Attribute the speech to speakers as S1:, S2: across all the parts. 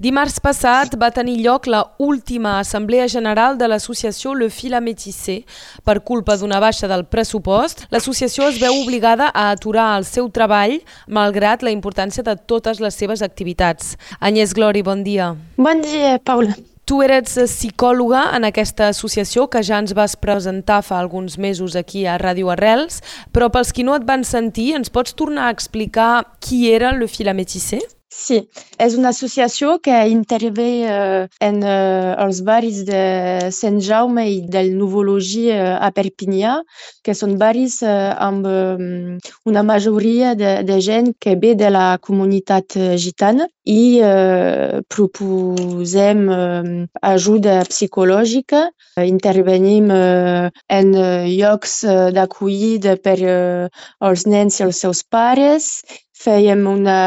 S1: Dimarts passat va tenir lloc la última assemblea general de l'associació Le Fil à Métissé. Per culpa d'una baixa del pressupost, l'associació es veu obligada a aturar el seu treball malgrat la importància de totes les seves activitats. Agnès Glori, bon dia.
S2: Bon dia, Paula.
S1: Tu eres psicòloga en aquesta associació que ja ens vas presentar fa alguns mesos aquí a Ràdio Arrels, però pels qui no et van sentir, ens pots tornar a explicar qui era Le Fil à Métissé?
S2: Sí, és una associació que intervé eh, en eh, els barris de Sant Jaume i del Nouveau Logis eh, a Perpinyà, que són barris eh, amb eh, una majoria de, de gent que ve de la comunitat eh, gitana i eh, proposem eh, ajuda psicològica, intervenim eh, en llocs d'acollida per eh, els nens i els seus pares fèiem una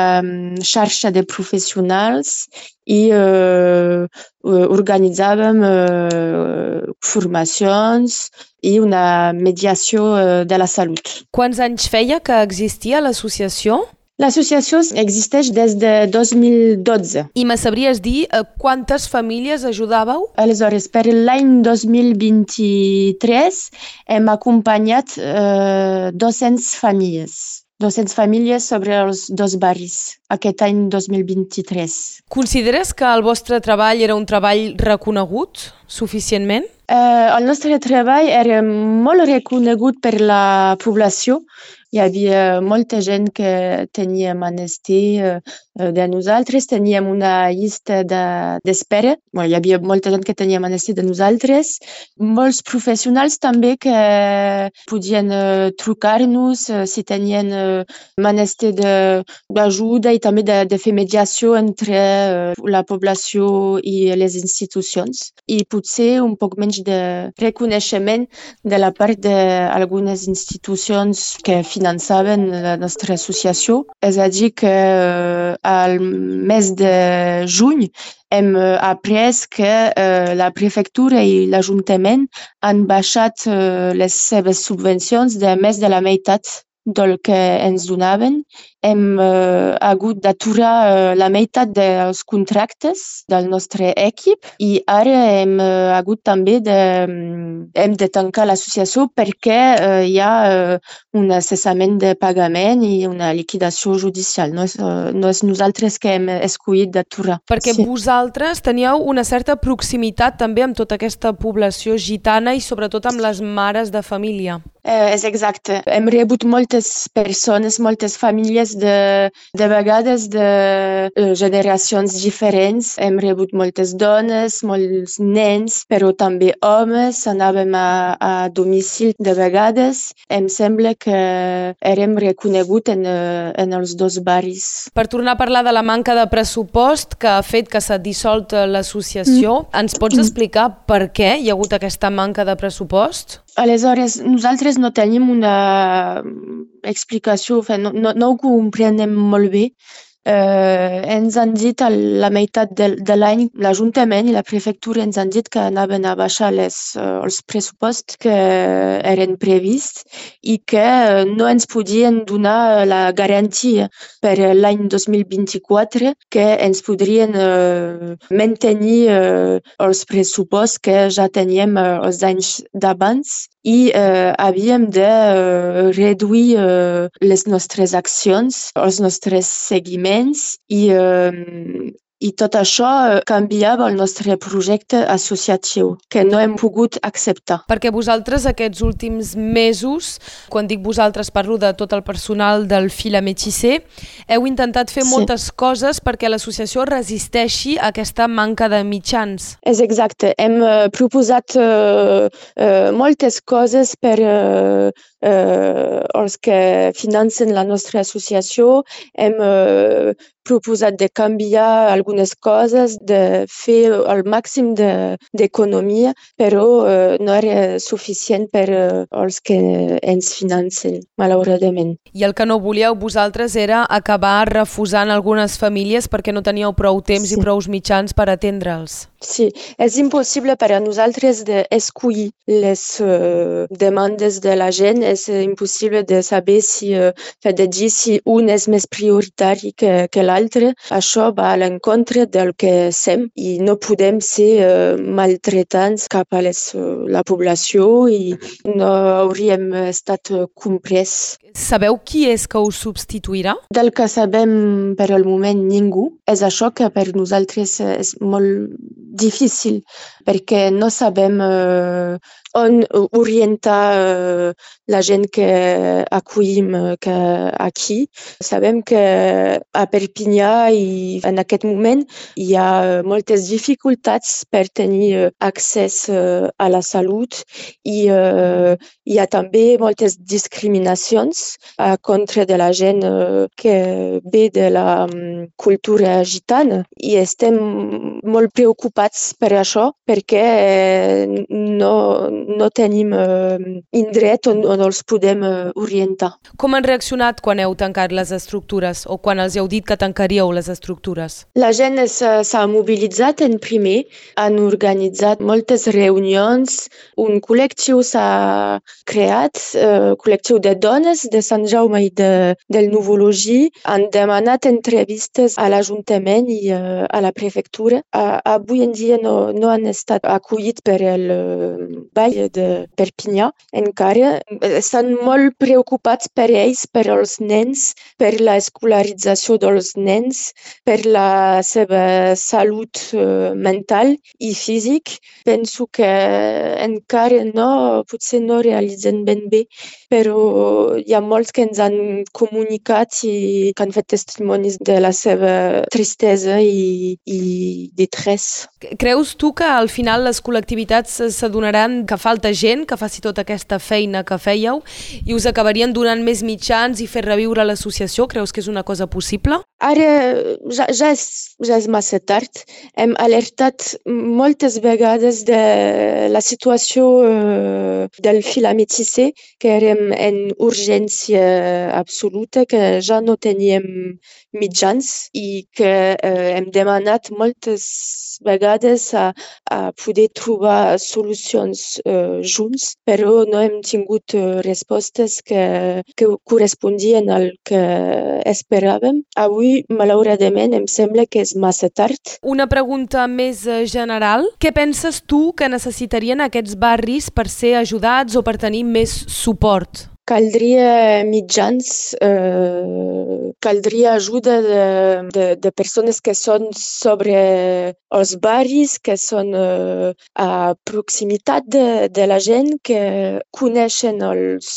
S2: xarxa de professionals i eh, organitzàvem eh, formacions i una mediació de la salut.
S1: Quants anys feia que existia l'associació?
S2: L'associació existeix des de 2012.
S1: I me sabries dir eh, quantes famílies ajudàveu?
S2: Aleshores, per l'any 2023 hem acompanyat eh, 200 famílies. 200 famílies sobre els dos barris aquest any 2023.
S1: Consideres que el vostre treball era un treball reconegut suficientment?
S2: Eh, el nostre treball era molt reconegut per la població. Hi havia molta gent que tenia menester eh, de nosaltres, teníem una llista d'espera, de, bueno, hi havia molta gent que tenia menester de nosaltres, molts professionals també que podien eh, trucar-nos eh, si tenien menester d'ajuda i també de, de fer mediació entre la població i les institucions. I potser un poc menys de reconeixement de la part d'algunes institucions que finançaven la nostra associació. És a dir, que eh, al mes de juny hem eh, après que eh, la prefectura i l'Ajuntament han baixat les seves subvencions de més de la meitat del que ens donaven hem eh, hagut d'aturar eh, la meitat dels contractes del nostre equip i ara hem eh, hagut també de, mm, hem de tancar l'associació perquè eh, hi ha eh, un cessament de pagament i una liquidació judicial. No és, eh, no és nosaltres que hem escollit d'aturar.
S1: Perquè sí. vosaltres teníeu una certa proximitat també amb tota aquesta població gitana i sobretot amb les mares de família.
S2: Eh, és exacte. Hem rebut moltes persones, moltes famílies de, de vegades de uh, generacions diferents. Hem rebut moltes dones, molts nens, però també homes. Anàvem a, a domicili de vegades. Em sembla que érem reconeguts en, uh, en els dos barris.
S1: Per tornar a parlar de la manca de pressupost que ha fet que s'ha dissolt l'associació, mm. ens pots explicar per què hi ha hagut aquesta manca de pressupost?
S2: Aleshores, nosaltres no tenim una explicació, no, no, no ho comprenem molt bé. Eh, ens han dit a la meitat de, de l'any, l'Ajuntament i la prefectura ens han dit que anaven a baixar les, uh, els pressuposts que eren prevists i que no ens podien donar la garantia per l'any 2024 que ens podrien uh, mantenir uh, els pressuposts que ja teníem uh, els anys d'abans i eh, havíem de eh, reduir eh, les nostres accions, els nostres seguiments i eh, i tot això eh, canviava el nostre projecte associatiu, que no hem pogut acceptar.
S1: Perquè vosaltres aquests últims mesos, quan dic vosaltres parlo de tot el personal del Fila Metxisser, heu intentat fer sí. moltes coses perquè l'associació resisteixi a aquesta manca de mitjans.
S2: És exacte. Hem uh, proposat uh, uh, moltes coses per uh, uh, els que financen la nostra associació. Hem uh, proposat de canviar algunes coses, de fer el màxim d'economia, de, però eh, no era suficient per eh, els que ens financen, malauradament.
S1: I el que no volíeu vosaltres era acabar refusant algunes famílies perquè no teníeu prou temps sí. i prou mitjans per atendre'ls.
S2: Sí, és impossible per a nosaltres d'escollir les uh, demandes de la gent, és impossible de saber si, uh, de dir si un és més prioritari que, que l'altre això va a l'encontre del que sem i no podem ser uh, maltretants cap a les, uh, la població i no hauríem estat comprès.
S1: Sabeu qui és que us substituirà?
S2: Del que sabem per al moment ningú. És això que per nosaltres és molt difícil perquè no sabem uh, on orientar uh, la gent que acollim que aquí. Sabem que a Perpinyà i en aquest moment hi ha moltes dificultats per tenir accés uh, a la salut i hi ha també moltes discriminacions uh, contra de la gent que ve de la um, cultura gitana i estem molt preocupats per això perquè no, no tenim uh, indret on, on els podem uh, orientar.
S1: Com han reaccionat quan heu tancat les estructures o quan els heu dit que tancaríeu les estructures?
S2: La gent s'ha mobilitzat en primer, han organitzat moltes reunions, un col·lectiu s'ha creat, uh, col·lectiu de dones de Sant Jaume i de, del Nuvologí, han demanat entrevistes a l'Ajuntament i uh, a la prefectura. Uh, avui en dia no, no han estat acollits per el uh, Vall de Perpinyà encara. Estan molt preocupats per ells, per els nens, per l'escolarització dels nens, per la seva salut uh, mental i físic. Penso que encara no, potser no realitzen ben bé, però hi ha molts que ens han comunicat i que han fet testimonis de la seva tristesa i, i detrès.
S1: Creus tu que al final les col·lectivitats s'adonaran que falta gent que faci tota aquesta feina que fèieu i us acabarien donant més mitjans i fer reviure l'associació? Creus que és una cosa possible?
S2: Ara ja, ja, és, ja és massa tard. Hem alertat moltes vegades de la situació uh, del filametissé, que érem en urgència absoluta, que ja no teníem mitjans i que uh, hem demanat moltes vegades a, a poder trobar solucions uh, junts, però no hem tingut uh, respostes que, que correspondien al que esperàvem. Avui, malauradament, em sembla que és massa tard.
S1: Una pregunta més general. Què penses tu que necessitarien aquests barris per ser ajudats o per tenir més suport?
S2: Caldria mitjans, eh, caldria ajuda de, de, de persones que són sobre els barris, que són eh, a proximitat de, de la gent, que coneixen els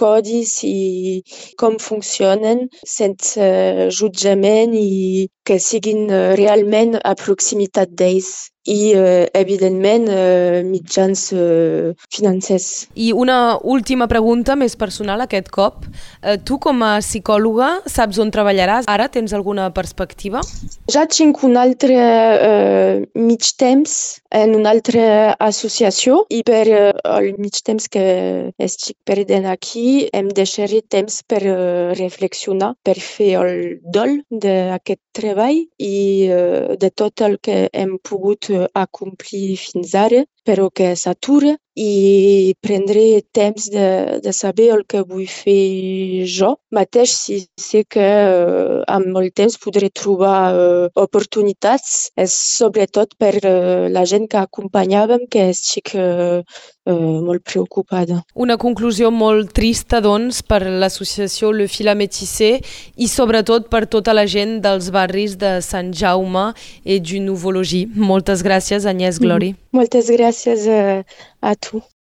S2: codis i com funcionen sense jutjament i que siguin realment a proximitat d'ells i, eh, evidentment, eh, mitjans eh, financers.
S1: I una última pregunta més personal aquest cop. Eh, tu, com a psicòloga, saps on treballaràs? Ara tens alguna perspectiva?
S2: Ja tinc un altre eh, mig temps en una altra associació i per eh, el mig temps que estic perdent aquí em deixaré temps per eh, reflexionar, per fer el dol d'aquest treball i eh, de tot el que hem pogut acomplir fins ara, però que s'atura i prendré temps de, de saber el que vull fer jo mateix si sé que uh, amb el temps podré trobar uh, oportunitats. És sobretot per uh, la gent que acompanyàvem que estic uh, uh, molt preocupada.
S1: Una conclusió molt trista, doncs, per l'associació Le Fila Métissé i sobretot per tota la gent dels barris de Sant Jaume i du Nouveau Logis. Moltes gràcies, Agnès Glori.
S2: Mm -hmm. Moltes gràcies a, a tu.